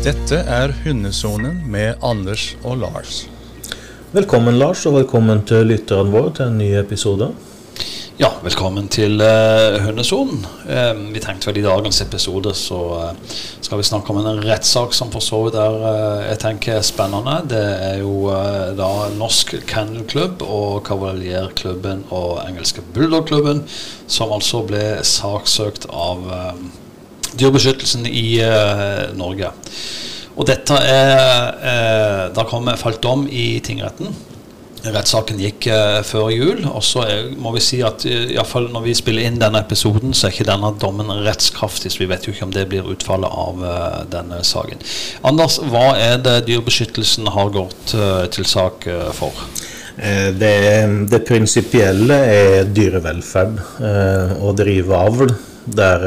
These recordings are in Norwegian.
Dette er Hundesonen med Anders og Lars. Velkommen, Lars, og velkommen til lytterne våre til en ny episode. Ja, velkommen til uh, Hundesonen. Uh, vi tenkte vel i dagens episode så uh, skal vi snakke om en rettssak som for så vidt er jeg tenker er spennende. Det er jo da Norsk Kennel Club og Kavalierklubben og engelske Bulldog-klubben som altså ble saksøkt av Dyrebeskyttelsen i eh, Norge. Og dette er eh, Da kom falt dom i tingretten. Rettssaken gikk eh, før jul. Og så må vi si at eh, i hvert fall når vi spiller inn denne episoden, så er ikke denne dommen rettskraftig. Så vi vet jo ikke om det blir utfallet av denne saken. Anders, hva er det Dyrebeskyttelsen har gått til sak for? Det, det prinsipielle er dyrevelferd. og drive avl der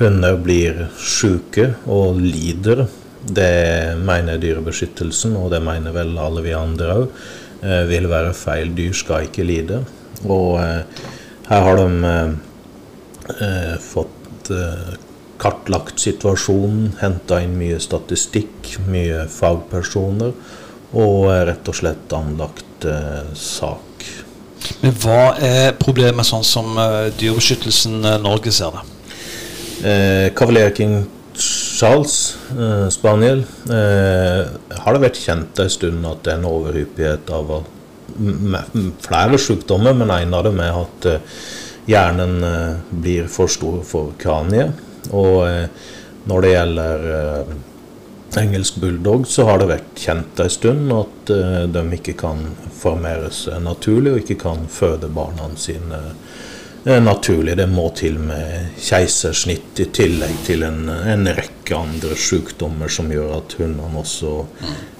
hunder blir syke og lider. Det mener Dyrebeskyttelsen, og det mener vel alle vi andre òg, vil være feil. Dyr skal ikke lide. Og eh, her har de eh, eh, fått eh, kartlagt situasjonen, henta inn mye statistikk, mye fagpersoner, og eh, rett og slett anlagt eh, sak. Men hva er problemet sånn som eh, Dyrebeskyttelsen eh, Norge ser det? Eh, Cavalier King Charles, eh, spaniel, eh, har det vært kjent en stund at det er en overhyppighet av flere sykdommer, men en av dem er at eh, hjernen eh, blir for stor for kraniet. Og eh, når det gjelder engelsk bulldog, så har det vært kjent en stund at de ikke kan formere seg naturlig, og ikke kan føde barna sine det er naturlig. Det må til med keisersnitt i tillegg til en, en rekke andre sykdommer som gjør at hundene også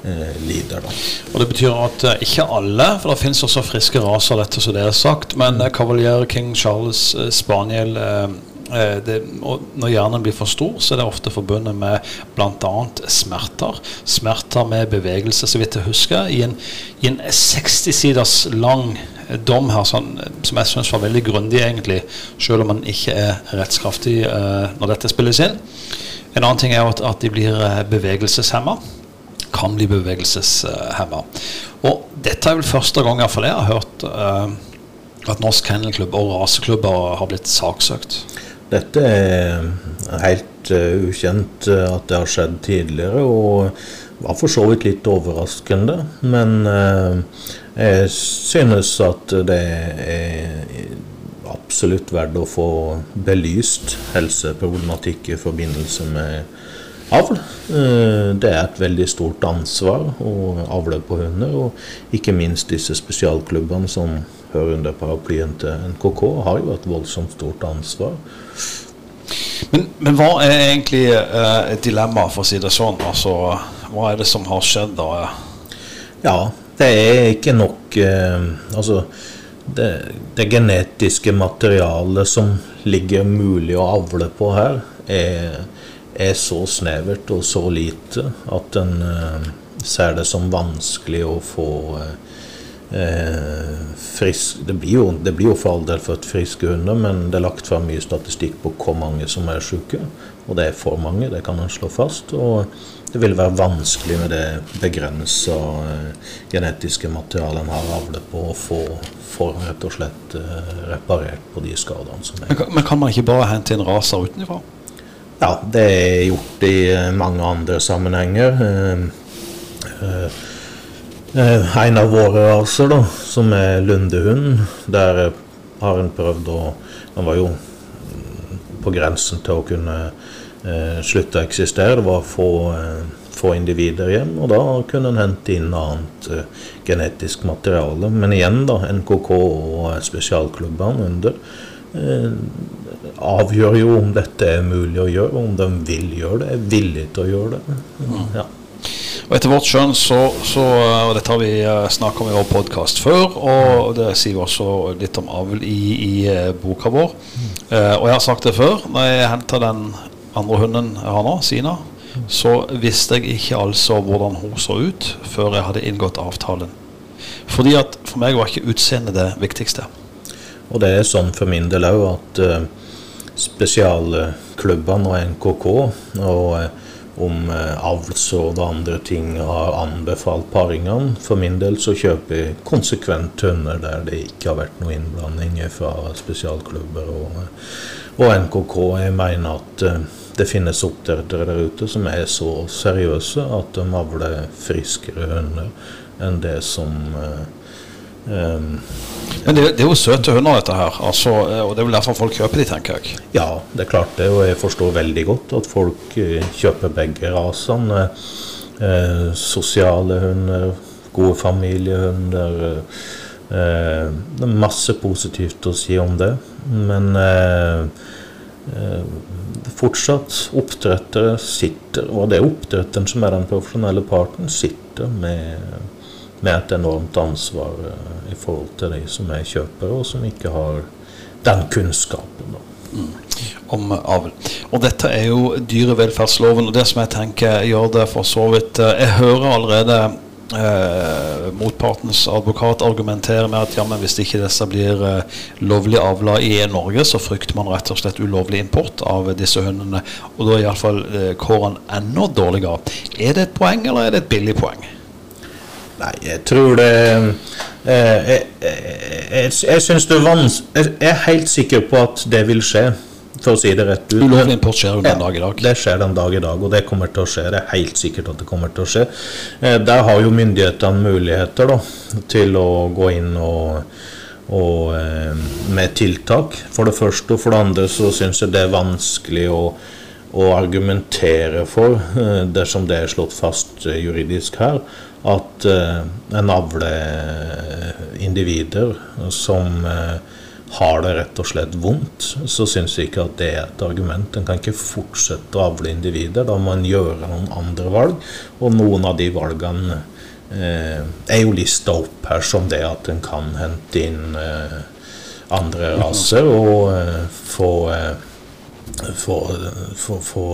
eh, lider. Da. Og Det betyr at eh, ikke alle, for det finnes også friske raser, dette som det er sagt, men eh, Cavalier King Charles eh, Spaniel eh, eh, det, Når hjernen blir for stor, så er det ofte forbundet med bl.a. smerter. Smerter med bevegelse, så vidt jeg husker. I en, en 60 siders lang dom her, sånn, eh, som jeg syns var veldig grundig, egentlig, selv om den ikke er rettskraftig eh, når dette spilles inn. En annen ting er at, at de blir uh, bevegelseshemma kan bli bevegelseshemma. Og dette er vel første gang jeg, jeg har hørt eh, at Norsk Kennelklubb og raseklubber har blitt saksøkt. Dette er helt uh, ukjent eh, at det har skjedd tidligere, og var for så vidt litt overraskende. Men uh, jeg synes at det er absolutt verdt å få belyst helseproblematikk i forbindelse med avl. Det er et veldig stort ansvar å avle på hunder, og ikke minst disse spesialklubbene som hører under paraplyen til NKK, har jo et voldsomt stort ansvar. Men, men hva er egentlig eh, dilemma, for å si det sånn? Altså, hva er det som har skjedd da? Ja, det er ikke nok eh, Altså, det, det genetiske materialet som ligger mulig å avle på her, er, er så snevert og så lite at en eh, ser det som vanskelig å få eh, eh, frisk det blir, jo, det blir jo for all del født friske hunder, men det er lagt fram mye statistikk på hvor mange som er syke. Og det er for mange, det kan en slå fast. Og det vil være vanskelig med det begrensa eh, genetiske materialet en har avlet på, å få, få rett og slett eh, reparert på de skadene som er. Men, kan- man ikke bare hente inn raser utenfra? Ja, det er gjort i eh, mange andre sammenhenger. Eh, eh, En av våre raser, da, som er lundehund, der eh, har en prøvd å Den var jo mm, på grensen til å kunne eh, slutte å eksistere. Det var få, eh, få individer igjen, og da kunne en hente inn annet eh, genetisk materiale. Men igjen, da, NKK og eh, spesialklubbene under eh, avgjør jo om dette er mulig å gjøre, om de vil gjøre det, er villige til å gjøre det. Ja. Og etter vårt skjønn så, så Og dette har vi uh, snakka om i vår podkast før, og det sier vi også litt om avl i, i eh, boka vår. Eh, og jeg har sagt det før, når jeg henter den andre hunden jeg har nå, Sina, så visste jeg ikke altså hvordan hun så ut før jeg hadde inngått avtalen. Fordi at for meg var ikke utseendet det viktigste. Og det er sånn for min del òg at uh, spesialklubbene og NKK og, eh, om avls avlsråd og andre ting har anbefalt paringene. For min del så kjøper jeg konsekvent tønner der det ikke har vært noe innblanding fra spesialklubber og, og NKK. Jeg mener at eh, det finnes oppdrettere der ute som er så seriøse at de avler friskere hunder enn det som eh, Um, Men det, det, er jo søte hunder, dette her. Altså, og Det er vel derfor folk kjøper de, tenker jeg. Ja, det er klart det. Og jeg forstår veldig godt at folk kjøper begge rasene. Eh, sosiale hunder, gode familiehunder. Eh, det er masse positivt å si om det. Men eh, fortsatt, oppdrettere sitter, og det er oppdretteren som er den profesjonelle parten, sitter med med et enormt ansvar eh, i forhold til de som er kjøpere, og som ikke har den kunnskapen. Mm. Om avl. Og dette er jo dyrevelferdsloven, og det som jeg tenker gjør det for så vidt eh, Jeg hører allerede eh, motpartens advokat argumentere med at ja, men hvis ikke disse blir eh, lovlig avla i Norge, så frykter man rett og slett ulovlig import av disse hundene. Og da er iallfall eh, kåren enda dårligere. Er det et poeng, eller er det et billig poeng? Nei, jeg tror det eh, Jeg, jeg, jeg syns det er vanskelig Jeg er helt sikker på at det vil skje, for å si det rett ut. Ulovlig import skjer jo den dag i dag. Det skjer den dag i dag, og det kommer til å skje. Det er helt sikkert at det kommer til å skje. Eh, der har jo myndighetene muligheter da, til å gå inn og, og eh, med tiltak. For det første, og for det andre så syns jeg det er vanskelig å å argumentere for, dersom det er slått fast juridisk her, at uh, en avler individer som uh, har det rett og slett vondt, så syns jeg ikke at det er et argument. En kan ikke fortsette å avle individer. Da må en gjøre noen andre valg. Og noen av de valgene eh, er jo lista opp her som det at en kan hente inn eh, andre raser og eh, få få, få, få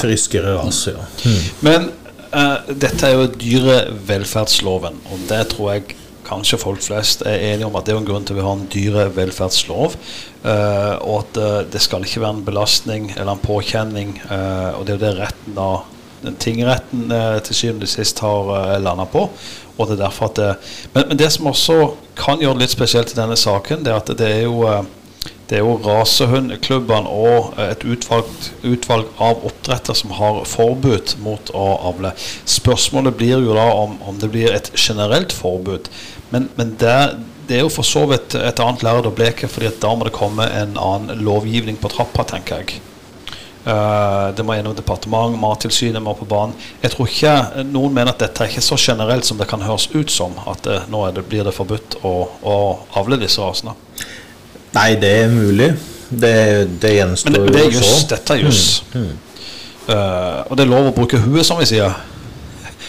friskere raser. Ja. Mm. Men Uh, dette er jo dyrevelferdsloven, og det tror jeg kanskje folk flest er enige om at det er en grunn til vi har en dyrevelferdslov. Uh, og at uh, det skal ikke være en belastning eller en påkjenning. og det er jo det retten da tingretten til syvende og sist har uh, landa på. Og det er derfor at det, men, men, det som også kan gjøre det litt spesielt i denne saken, det er at det er jo det er jo rasehundklubbene og et utvalg, utvalg av oppdretter som har forbud mot å avle. Spørsmålet blir jo da om, om det blir et generelt forbud. Men, men det, det, er jo for så vidt et annet lerret å bleke, fordi da må det komme en annen lovgivning på trappa, tenker jeg. Uh, det må gjennom departement, Mattilsynet må på banen. Jeg tror ikke Noen mener at dette er ikke så generelt som det kan høres ut som. At det, nå det, blir det forbudt å, å avle disse rasene. Nei, det er mulig. Det, det gjenstår Men det, det er juss. Dette er juss. Mm, mm. uh, og det er lov å bruke huet, som vi sier.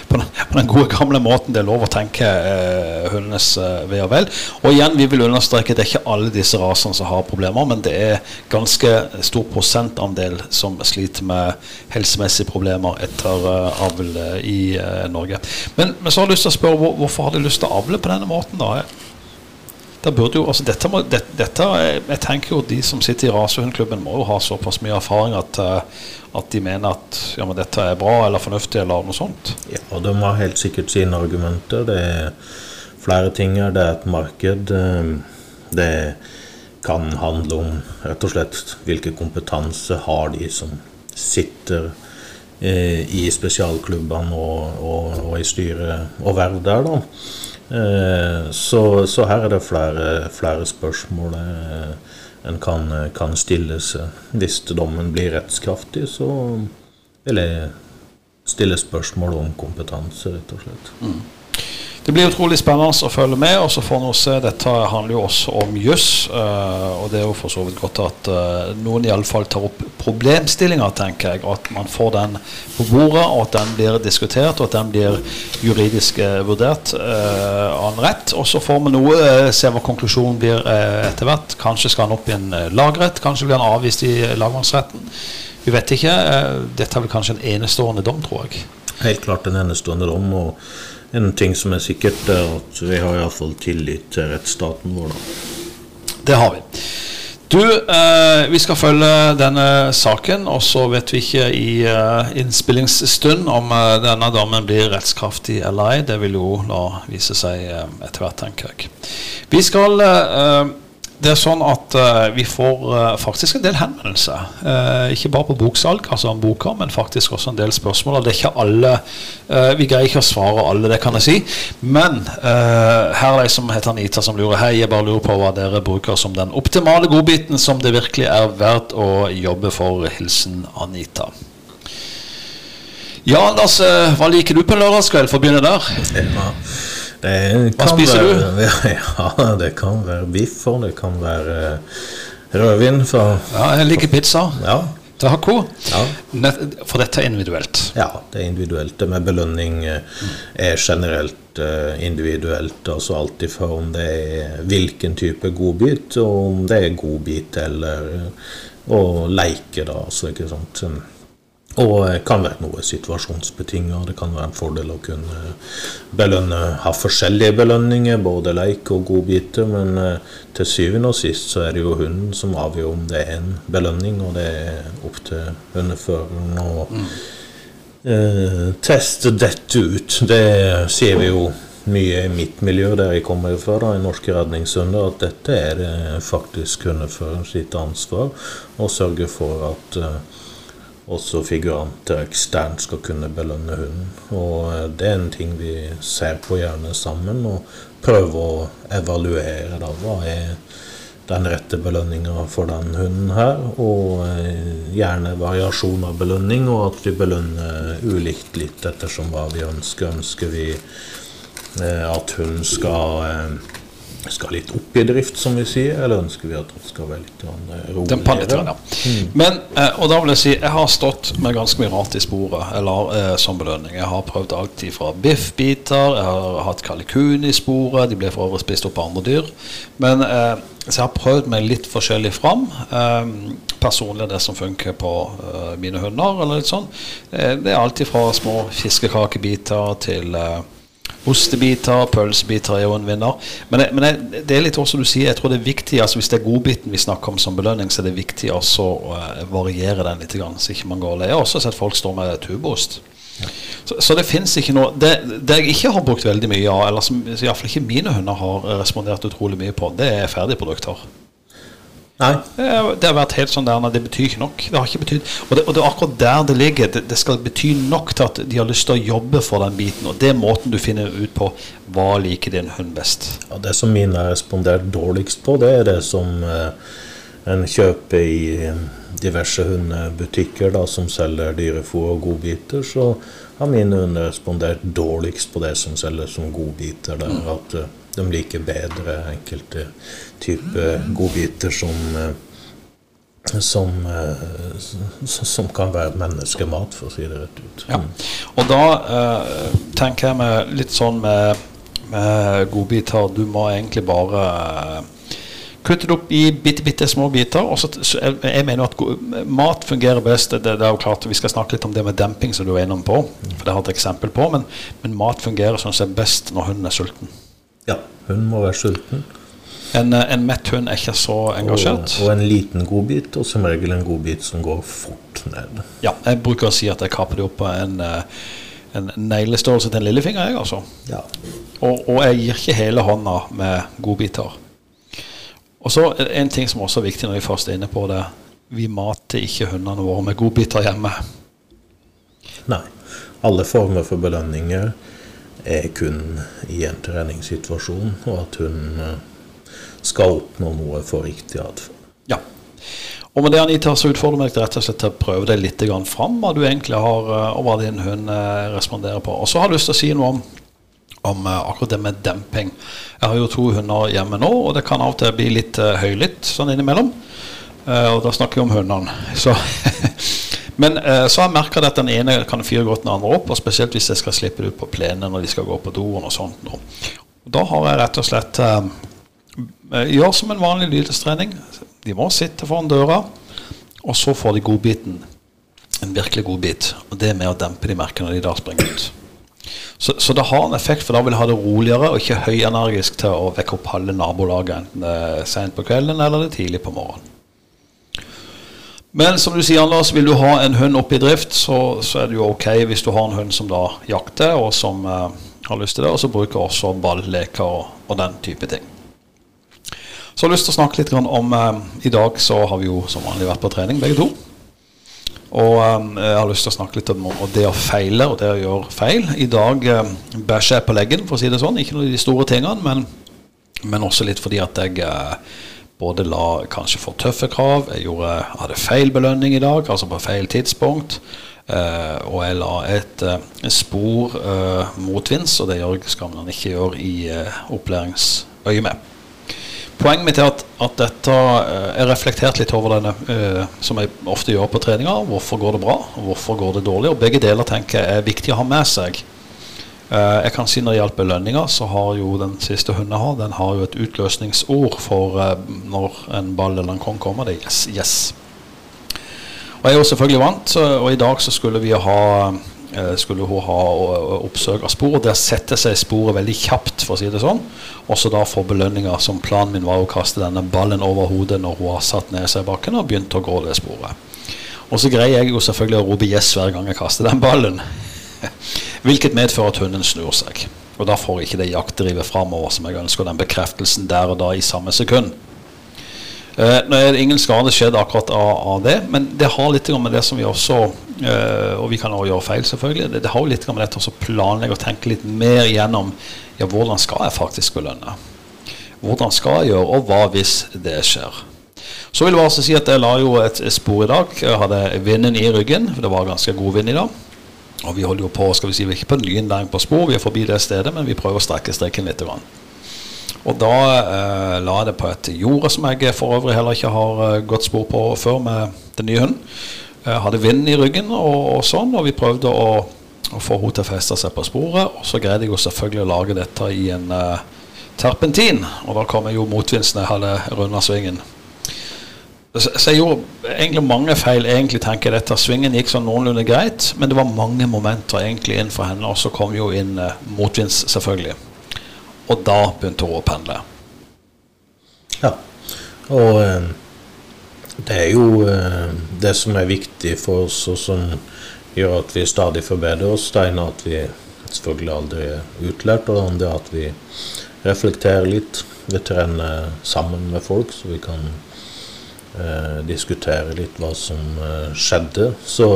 På den, på den, gode, gamle måten det er lov å tenke uh, hundenes uh, ve og vel. Og igjen, vi vil understreke det er ikke alle disse rasene som har problemer, men det er ganske stor prosentandel som sliter med helsemessige problemer etter uh, avl i Norge. Men, men, så har jeg lyst til å spørre, hvor, hvorfor har de lyst til å avle på denne måten? da? Jo, altså dette, må, det, dette, jeg tenker jo De som sitter i rasehundklubben, må jo ha såpass mye erfaring at, eh, at de mener at ja, dette er bra eller fornuftig eller noe sånt. Ja, og De har helt sikkert sine argumenter. Det er flere ting her. Det er et marked. Eh, det kan handle om rett og slett hvilken kompetanse har de som sitter eh, i spesialklubbene og, og, og i styre og verv der. da. Eh, så, så, her er det flere, flere spørsmål eh, en kan, kan stille seg. Hvis dommen blir rettskraftig, så vil jeg stille spørsmål om kompetanse, rett og slett. Mm. Det blir utrolig spennende å følge med. og så får vi se, Dette handler jo også om juss. Uh, og det er jo for så vidt godt at uh, noen iallfall tar opp problemstillinger, tenker jeg. At man får den på bordet, og at den blir diskutert, og at den blir juridisk uh, vurdert uh, av en rett. Og så får vi noe, se hva konklusjonen blir etter hvert. Kanskje skal han opp i en lagrett, kanskje blir han avvist i lagmannsretten. Vi vet ikke. dette er vel kanskje en enestående dom, tror jeg. Helt klart en enestående dom. og en ting som er sikkert, er at vi har iallfall tillit til rettsstaten vår. Da. Det har vi. Du, eh, vi skal følge denne saken, og så vet vi ikke i eh, innspillingsstund om eh, denne dommen blir rettskraftig eller ei. Det vil jo la vise seg eh, etter hvert, tenker jeg. Vi skal eh, det er sånn at uh, vi får uh, faktisk en del henvendelser. Uh, ikke bare på boksalg, altså om boka, men faktisk også en del spørsmål. Det er ikke alle Vi greier ikke å svare alle, det kan jeg si. Men her er det som heter Anita som lurer. Hei, jeg bare lurer på hva dere bruker som den optimale godbiten som det virkelig er verdt å jobbe for. Hilsen Anita. Ja, Anders, hva liker du på lørdagskveld? Få begynne der. Ja. Hva spiser være, du? Ja, det kan være biff, og det kan være rødvin. For, ja, jeg liker pizza. Ja. Taco. Ja. For dette er individuelt? Ja, det er individuelt. Det med belønning eh, er generelt eh, individuelt. Altså alt ifra om det er hvilken type godbit, og om det er godbit eller eh, å leike, da. Altså, ikke sant. Og det kan være noe situasjonsbetinget. Det kan være en fordel å kunne belønne, ha forskjellige belønninger, både leik og godbiter. Men eh, til syvende og sist så er det jo hunden som avgjør om det er en belønning, og det er opp til hundeføreren å mm. eh, teste dette ut. Det sier vi jo mye i mitt miljø, der jeg kommer fra, da, i Norske redningshunder, at dette er det faktisk hundeføreren sitt ansvar å sørge for at eh, også figuranter eksternt skal kunne belønne hunden. Og eh, det er en ting vi ser på gjerne sammen, og prøver å evaluere. da, Hva er den rette belønninga for den hunden her? Og eh, gjerne variasjon av belønning, og at vi belønner ulikt litt ettersom hva vi ønsker. Ønsker vi eh, at hunden skal skal litt opp i drift, som vi sier, eller ønsker vi at det skal være litt eh, roligere? Ja. Mm. Men, eh, og da vil jeg si, jeg har stått med ganske mye rart i sporet eller eh, som belønning. Jeg har prøvd alt fra biffbiter, jeg har hatt kalkun i sporet, de ble for øvrig spist opp av andre dyr. Men eh, så jeg har prøvd meg litt forskjellig fram. Eh, personlig det som funker på eh, mine hunder, eller litt sånn. det er alltid fra små fiskekakebiter til Ostebiter, pølsebiter er jo en vinner. Men, det, men jeg, det er litt også du sier, jeg tror det er viktig altså hvis det er godbiten vi snakker om som belønning, så er det viktig også å uh, variere den litt, grann, så ikke man går lei. Jeg har også sett folk stå med tubeost. Ja. Så, så, det fins ikke noe det, det, jeg ikke har brukt veldig mye av, eller som iallfall ikke mine hunder har respondert utrolig mye på, det er ferdigprodukter. Nei. Det har vært helt sånn der, det betyr ikke nok. Det har ikke betydd, og, og det er akkurat der det ligger. Det, det, skal bety nok til at de har lyst til å jobbe for den biten. Og det er måten du finner ut på hva liker din hund best. Ja, Det som mine har respondert dårligst på, det er det som eh, en kjøper i eh, diverse hundebutikker da, som selger dyrefôr og godbiter. Så har mine hunder respondert dårligst på det som selges som godbiter. Der, mm. at eh, de liker bedre enkelte type godbiter som eh, som, eh, som, kan være menneskemat, for å si det rett ut. Ja. Og da eh, tenker jeg med litt sånn med, med godbiter Du må egentlig bare eh, kutte det opp i bitte, bitte små biter. Og så, jeg, jeg, mener at mat fungerer best. Det, det, er jo klart Vi skal snakke litt om det med demping, som du er innom på. For det har et eksempel på. Men, men mat fungerer sånn som best når hunden er sulten. Ja, hunden må være sulten. En, eh, en mett hund er ikke så engasjert. Og, og, en liten godbit, og som regel en godbit som går fort ned. Ja, jeg bruker å si at jeg kapper det opp på en, eh, en neglestørrelse til en lillefinger, jeg, altså. Ja. Og, og, jeg gir ikke hele hånda med godbiter. Og så en ting som også er viktig når vi først er inne på det. Vi mater ikke hundene våre med godbiter hjemme. Nei. Alle former for belønninger er kun i en treningssituasjon, og at hun skal oppnå noe for riktig atferd. Ja. Og med det Anita, så utfordrer meg rett og slett til å prøve deg litt fram hva du egentlig har, eh, og hva din hund eh, responderer på. Og så har jeg lyst til å si noe om, om eh, akkurat det med demping. Jeg har jo to hunder hjemme nå, og det kan av og til bli litt høylytt sånn innimellom. Og da snakker vi om hundene. Så Men så har jeg merka at den ene kan fyre godt den andre opp, og spesielt hvis jeg skal slippe det ut på plenen når de skal gå på doen og sånt. Og da har jeg rett og slett gjør som en vanlig lydighetstrening. De må sitte foran døra, og så får de godbiten. En virkelig godbit. Og det er med å dempe de merkene når de da springer ut. Så, så, det har en effekt, for da vil de ha det roligere og ikke høyenergisk til å vekke opp halve nabolaget, enten det er sent på kvelden eller det er tidlig på morgenen. Men som du sier, Anders, vil du ha en hund oppe i drift, så, så er det jo ok hvis du har en hund som da jakter, og som eh, har lyst til det, og så bruker også ballleker og, og den type ting. Så jeg har lyst til å snakke litt om eh, I dag så har vi jo som vanlig vært på trening, begge to. Og eh, jeg har lyst til å snakke litt om om det å feile og det å gjøre feil. I dag eh, bæsjer jeg på leggen, for å si det sånn. Ikke noe av de store tingene, men, men også litt fordi at jeg eh, både la kanskje for tøffe krav, jeg gjorde, hadde feil belønning i dag, altså på feil tidspunkt. eh, og jeg la et eh, spor uh, motvinds, og det gjør, skal man ikke gjøre i opplæringsøyemed. Poenget mitt er at, at dette er Jeg reflektert litt over denne, uh, som jeg ofte gjør på treninger. Hvorfor går det bra, og hvorfor går det dårlig? Og Begge deler tenker jeg er viktig å ha med seg. Uh, jeg kan si Når det gjelder belønninger, så har jo den siste hunden jeg har, den har jo et utløsningsord for uh, når en ball eller en kong kommer. Det er yes, yes. Og jeg er jo selvfølgelig vant, og i dag så skulle vi ha eh, skulle hun ha eh, oppsøke spor. Der setter seg sporet veldig kjapt, for å si det sånn. Og så da får belønninger, som planen min var å kaste denne ballen over hodet når hun har satt ned seg i bakken og begynt å gå det sporet. Og så greier jeg jo selvfølgelig å rope 'yes' hver gang jeg kaster den ballen. Hvilket medfører at hunden snur seg. Og da får ikke det jaktdrivet framover som jeg ønsker, den bekreftelsen der og da i samme sekund. Eh, nå er det ingen skade skjedd akkurat av, av det, men det har litt med det som vi også eh, Og vi kan også gjøre feil, selvfølgelig. Det, det har litt med dette å planlegge og tenke litt mer gjennom ja, hvordan skal jeg faktisk belønne. Hvordan skal jeg gjøre, og hva hvis det skjer. Så vil jeg bare si at jeg la jo et spor i dag. Jeg hadde vinden i ryggen, for det var ganske god vind i dag. Og vi holder jo på, skal vi si, vi er ikke på ny innlæring på spor, vi er forbi det stedet, men vi prøver å strekke streken litt. Grann. Og da eh, la jeg det på et jorde som jeg for øvrig heller ikke har eh, gått spor på før med den nye hunden. Jeg hadde vind i ryggen og, og sånn, og vi prøvde å, å få henne til å feste seg på sporet. Og så greide jeg jo selvfølgelig å lage dette i en eh, terpentin, og da kom jeg jo motvinds når jeg hadde runda svingen. Så jeg gjorde egentlig mange feil. egentlig tenker jeg dette Svingen gikk sånn noenlunde greit, men det var mange momenter egentlig inn for henne. Og så kom jo inn eh, motvinds, selvfølgelig. Og da begynte hun å pendle. Ja. Og eh, det er jo eh, det som er viktig for oss, og som gjør at vi stadig forbedrer oss. Det ene er at vi selvfølgelig aldri er utlært, og det andre er at vi reflekterer litt. Vi trener sammen med folk, så vi kan eh, diskutere litt hva som eh, skjedde. Så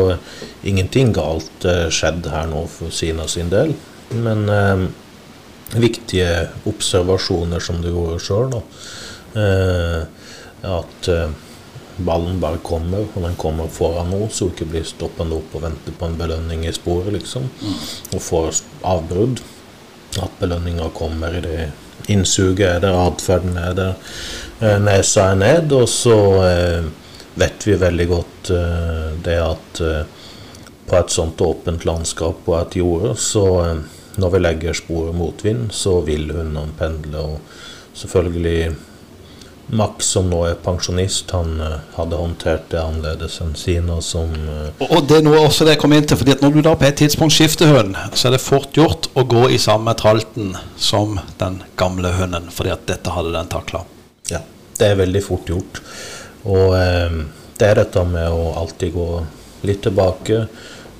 ingenting galt eh, skjedde her nå for Sina sin del. Men eh, viktige observasjoner som du gjorde sjøl. Eh, at eh, ballen bare kommer, og den kommer foran nå, så hun ikke blir stoppende opp og venter på en belønning i sporet, liksom. Og får avbrudd. At belønninga kommer i det innsuget er der, atferden er der, eh, nesa er ned. Og så eh, vet vi veldig godt eh, det at eh, på et sånt åpent landskap og et jorde, så når vi legger sporet motvind, så vil hundene pendle. Og selvfølgelig Max, som nå er pensjonist, han eh, hadde håndtert det annerledes enn Sina, som eh, Og, det er noe også det jeg kom inn til, fordi at når du da på et tidspunkt skifter hund, så er det fort gjort å gå i samme tralten som den gamle hunden, fordi at dette hadde den takla. Ja, det er veldig fort gjort. Og eh, det er dette med å alltid gå litt tilbake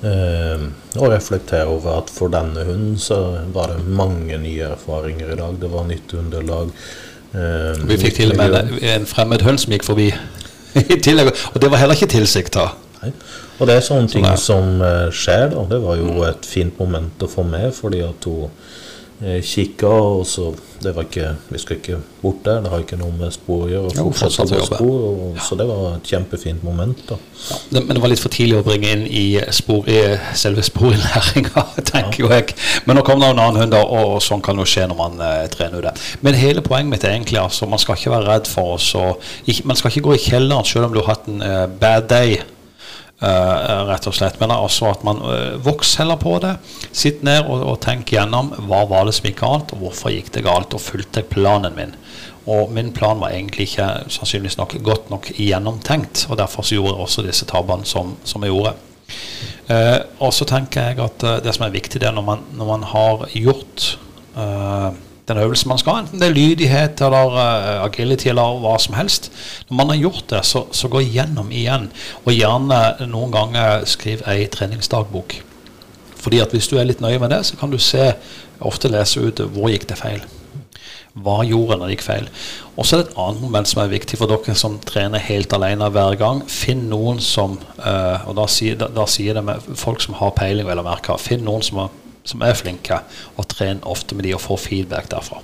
og reflektere over at for denne hunden så var det mange nye erfaringer i dag. Det var nytt underlag. Eh, Vi fikk til og med en fremmed hund som gikk forbi i tillegg, og det var heller ikke tilsikta. Og det er sånne ting som eh, skjer, da. Det var jo et fint moment å få med, fordi at hun eh, kikka, og så Det var ikke Vi skal ikke bort der, det har ikke noe med spor å gjøre. Jo, å jobbe. spor, og, Så det var et kjempefint moment, da. Ja, det, men det var litt for tidlig å bringe inn i, spor, i selve sporinnlæringa, tenker jo jeg. Men nå kom det en annen hund, og sånn kan jo skje når man eh, trener det. Men hele poenget mitt er egentlig altså, man skal ikke være redd for ikke, man skal ikke gå i kjelleren selv om du har hatt en eh, bad day. Eh, rett og slett. Men altså at man uh, vokser heller på det. Sitt ned og, og tenk gjennom hva var det som gikk galt, og hvorfor gikk det galt, og fulgte planen min. Og min plan var egentlig ikke sannsynligvis nok godt nok gjennomtenkt, og derfor så gjorde jeg også disse tabbene som, som jeg gjorde. Uh, og så tenker jeg at det som er viktig, det er når man, når man har gjort eh, den øvelsen man skal. Enten det er lydighet eller uh, agility eller hva som helst. Når man har gjort det, så, så gå igjennom igjen. Og gjerne noen ganger skriv ei treningsdagbok. Fordi at Hvis du er litt nøye med det, så kan du se, ofte lese ut hvor gikk det feil. Hva gjorde når det gikk feil? Og så er det et annet moment som er viktig for dere som trener helt alene hver gang. Finn noen som uh, Og da sier, da, da sier det med folk som har peiling, vel å merke. Finn noen som, har, som, er flinke, og trener ofte med de og få feedback derfra.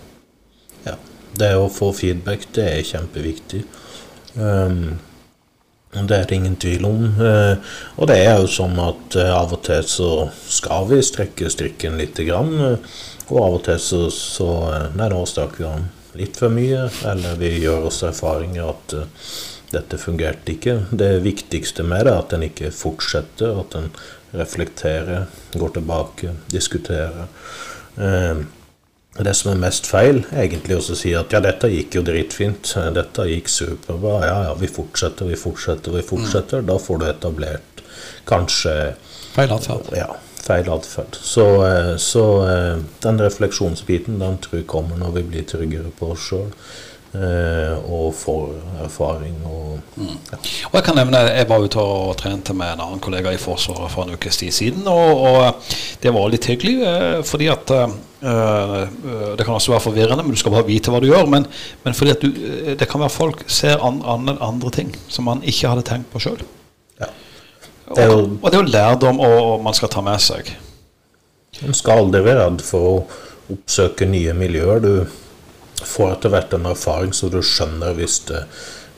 Ja. Det å få feedback, det er kjempeviktig. Um, det er det ingen tvil om. Uh, og det er jo sånn at uh, av og til så skal vi strekke strikken lite grann. Uh, og av og til så, så Nei, nå stakk vi om litt for mye, eller vi gjør oss erfaringer at dette fungerte ikke. Det viktigste med det er at en ikke fortsetter, at en reflekterer, gå tilbake, diskuterer. Uh, det som er mest feil, er egentlig å si at ja, dette gikk jo dritfint, dette gikk superbra, ja ja, vi fortsetter, vi fortsetter, vi fortsetter. Mm. Da får du etablert kanskje Feil atferd. Ja feil atferd. Så, eh, så, eh, den refleksjonsbiten den tror jeg kommer når vi blir tryggere på oss sjøl. Eh, og får erfaring. Og, mm. ja. og Jeg kan nevne jeg var ute og trente med en annen kollega i Forsvaret for en ukes tid siden. Og, og, det var litt hyggelig, fordi at øh, Det kan også være forvirrende, men du skal bare vite hva du gjør. Men, men fordi at du, det kan være folk ser an, an, andre ting som man ikke hadde tenkt på sjøl. Ja. Og, og, det er jo lærdom og, man skal ta med seg. Man skal aldri være redd for å oppsøke nye miljøer. Du får etter hvert en erfaring så du skjønner hvis det,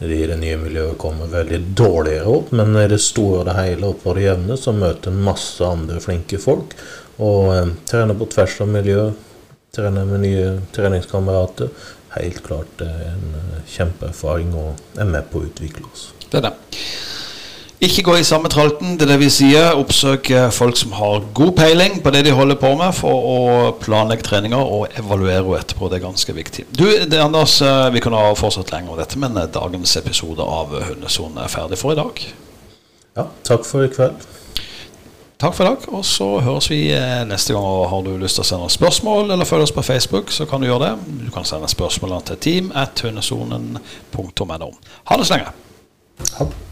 i det nye miljøet kommer veldig dårligere opp, men i det store og det hele og på det jevne så møter masse andre flinke folk. Og eh, trener på tvers av miljø, trener med nye treningskamerater. Helt klart det er en eh, kjempeerfaring og er med på å utvikle oss. Det er det. Ikke gå i samme tralten, det er det vi sier. Oppsøk folk som har god peiling på det de holder på med, for å planlegge treninger og evaluere etterpå. Det er ganske viktig. Du, det, Anders, eh, Vi kunne ha fortsatt lenger om dette, men eh, dagens episode av Hundesonen er ferdig for i dag. Ja, takk for i kveld. Takk for i dag, og så høres vi eh, neste gang. Og har du lyst til å sende spørsmål eller følge oss på Facebook, så kan du gjøre det. Du kan sende spørsmålene til team at hundesonen.no. Ha det så lenge. Ha det.